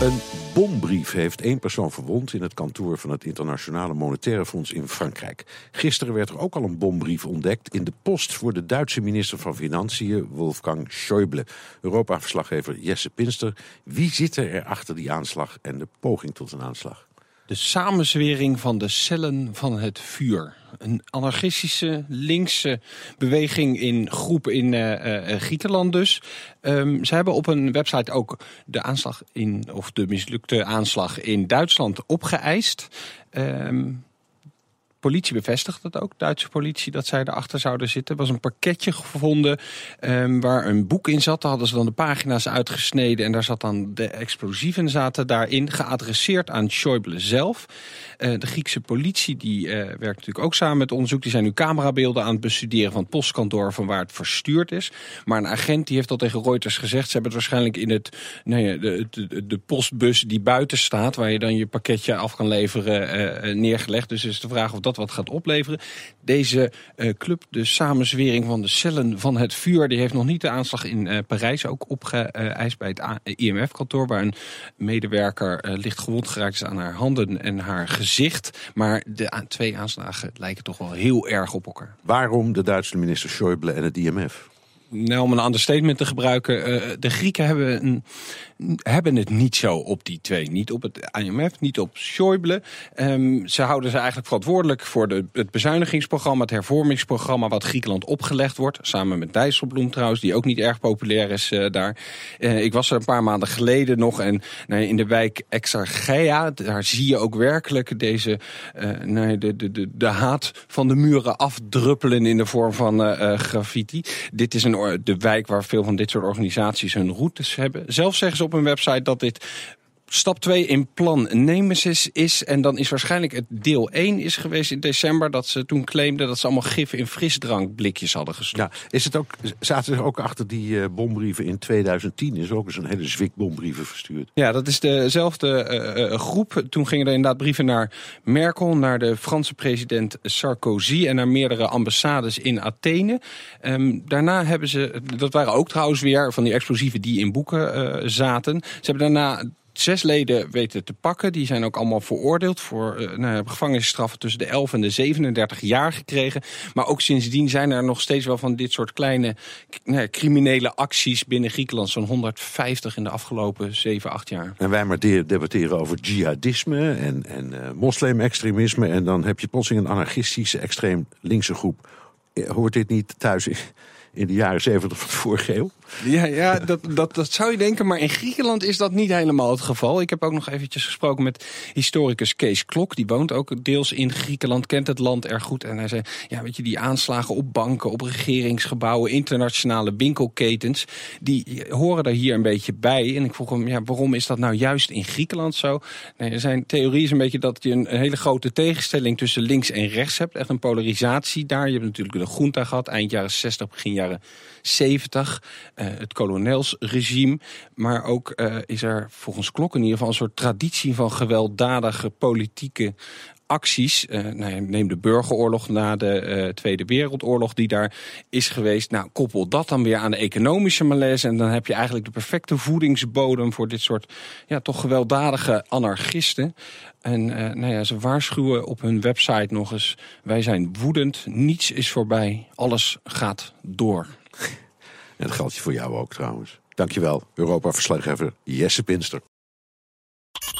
Een bombrief heeft één persoon verwond in het kantoor van het Internationale Monetaire Fonds in Frankrijk. Gisteren werd er ook al een bombrief ontdekt in de post voor de Duitse minister van Financiën, Wolfgang Schäuble. Europa-verslaggever Jesse Pinster. Wie zit er achter die aanslag en de poging tot een aanslag? De samenzwering van de cellen van het vuur. Een anarchistische linkse beweging in groep in uh, Griekenland dus. Um, ze hebben op een website ook de aanslag in, of de mislukte aanslag in Duitsland opgeëist. Um, politie bevestigt dat ook, Duitse politie, dat zij erachter zouden zitten. Er was een pakketje gevonden um, waar een boek in zat. Daar hadden ze dan de pagina's uitgesneden en daar zat dan de explosieven zaten daarin, geadresseerd aan Schäuble zelf. Uh, de Griekse politie die uh, werkt natuurlijk ook samen met onderzoek. Die zijn nu camerabeelden aan het bestuderen van het postkantoor van waar het verstuurd is. Maar een agent die heeft al tegen Reuters gezegd, ze hebben het waarschijnlijk in het, nee, de, de, de postbus die buiten staat, waar je dan je pakketje af kan leveren, uh, neergelegd. Dus is de vraag of dat wat gaat opleveren. Deze uh, club, de samenzwering van de cellen van het vuur, die heeft nog niet de aanslag in uh, Parijs ook opgeëist bij het IMF-kantoor, waar een medewerker uh, licht gewond geraakt is aan haar handen en haar gezicht. Maar de twee aanslagen lijken toch wel heel erg op elkaar. Waarom de Duitse minister Schäuble en het IMF? Nou, om een understatement te gebruiken, uh, de Grieken hebben, een, hebben het niet zo op die twee. Niet op het IMF, niet op Schäuble. Um, ze houden ze eigenlijk verantwoordelijk voor de, het bezuinigingsprogramma, het hervormingsprogramma wat Griekenland opgelegd wordt. Samen met Dijsselbloem trouwens, die ook niet erg populair is uh, daar. Uh, ik was er een paar maanden geleden nog en nou, in de wijk Exarchia, daar zie je ook werkelijk deze, nee, de, de, de, de haat van de muren afdruppelen in de vorm van graffiti. Dit is een de wijk waar veel van dit soort organisaties hun routes hebben. Zelf zeggen ze op hun website dat dit stap 2 in plan Nemesis is. En dan is waarschijnlijk het deel 1 is geweest in december... dat ze toen claimden dat ze allemaal gif in frisdrankblikjes hadden gestopt. Ja, is het ook, zaten ze ook achter die uh, bombrieven in 2010? Is ook eens een hele zwik bombrieven verstuurd. Ja, dat is dezelfde uh, groep. Toen gingen er inderdaad brieven naar Merkel... naar de Franse president Sarkozy... en naar meerdere ambassades in Athene. Um, daarna hebben ze... Dat waren ook trouwens weer van die explosieven die in boeken uh, zaten. Ze hebben daarna zes leden weten te pakken. Die zijn ook allemaal veroordeeld voor uh, nou, gevangenisstraffen tussen de 11 en de 37 jaar gekregen. Maar ook sindsdien zijn er nog steeds wel van dit soort kleine nou, criminele acties binnen Griekenland. Zo'n 150 in de afgelopen 7, 8 jaar. En wij maar debatteren over jihadisme en, en uh, moslimextremisme. En dan heb je plotseling een anarchistische, extreem linkse groep. Hoort dit niet thuis in de jaren 70 van vorige eeuw? Ja, ja dat, dat, dat zou je denken, maar in Griekenland is dat niet helemaal het geval. Ik heb ook nog eventjes gesproken met historicus Kees Klok. Die woont ook deels in Griekenland, kent het land erg goed. En hij zei, ja, weet je, die aanslagen op banken, op regeringsgebouwen, internationale winkelketens, die horen er hier een beetje bij. En ik vroeg hem, ja, waarom is dat nou juist in Griekenland zo? Nee, zijn theorie is een beetje dat je een, een hele grote tegenstelling tussen links en rechts hebt. Echt een polarisatie daar. Je hebt natuurlijk de groente gehad, eind jaren 60, begin jaren 70. Uh, het kolonelsregime. Maar ook uh, is er volgens Klok in ieder geval een soort traditie van gewelddadige politieke acties. Uh, nou, neem de burgeroorlog na de uh, Tweede Wereldoorlog die daar is geweest. Nou, koppel dat dan weer aan de economische malaise. En dan heb je eigenlijk de perfecte voedingsbodem voor dit soort ja, toch gewelddadige anarchisten. En uh, nou ja, ze waarschuwen op hun website nog eens: wij zijn woedend, niets is voorbij, alles gaat door. En dat geldt voor jou ook trouwens. Dankjewel, Europa-verslaggever Jesse Pinster.